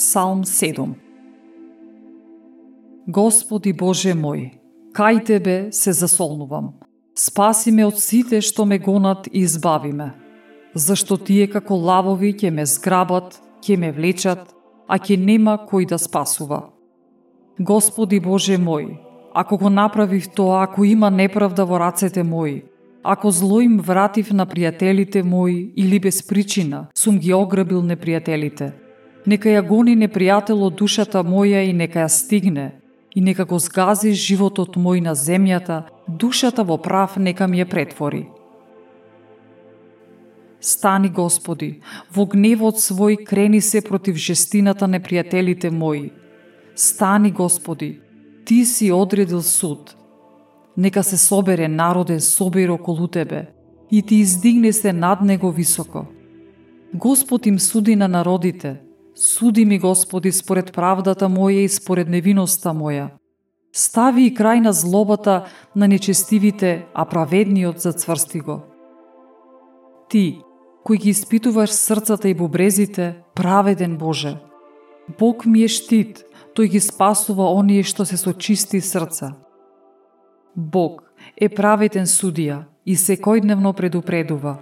Псалм 7 Господи Боже мој, кај Тебе се засолнувам. Спаси ме од сите што ме гонат и избави ме. Зашто тие како лавови ќе ме зграбат, ќе ме влечат, а ќе нема кој да спасува. Господи Боже мој, ако го направив тоа, ако има неправда во рацете мои, ако зло им вратив на пријателите мои или без причина сум ги ограбил непријателите, Нека ја гони непријател од душата моја и нека ја стигне, и нека го згази животот мој на земјата, душата во прав нека ми ја претвори. Стани, Господи, во гневот свој крени се против жестината непријателите мои. Стани, Господи, Ти си одредил суд. Нека се собере народен собир околу Тебе и Ти издигне се над него високо. Господ им суди на народите – Суди ми, Господи, според правдата моја и според невиноста моја. Стави и крај на злобата на нечестивите, а праведниот зацврсти го. Ти, кој ги испитуваш срцата и бубрезите, праведен Боже. Бог ми е штит, тој ги спасува оние што се со чисти срца. Бог е праведен судија и секојдневно предупредува.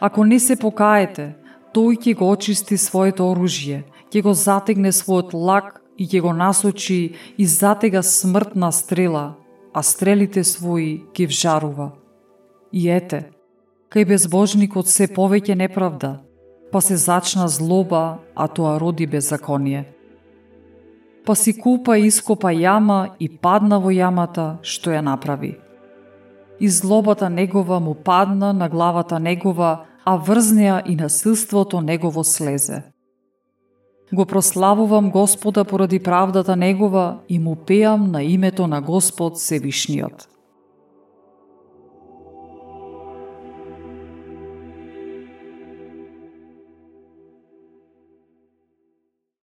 Ако не се покаете, тој ќе го очисти своето оружје, ќе го затегне својот лак и ќе го насочи и затега смртна стрела, а стрелите своји ги вжарува. И ете, кај безбожникот се повеќе неправда, па се зачна злоба, а тоа роди беззаконие. Па си купа и ископа јама и падна во јамата што ја направи. И злобата негова му падна на главата негова, а врзнеа и насилството негово слезе. Го прославувам Господа поради правдата негова и му пеам на името на Господ Севишниот.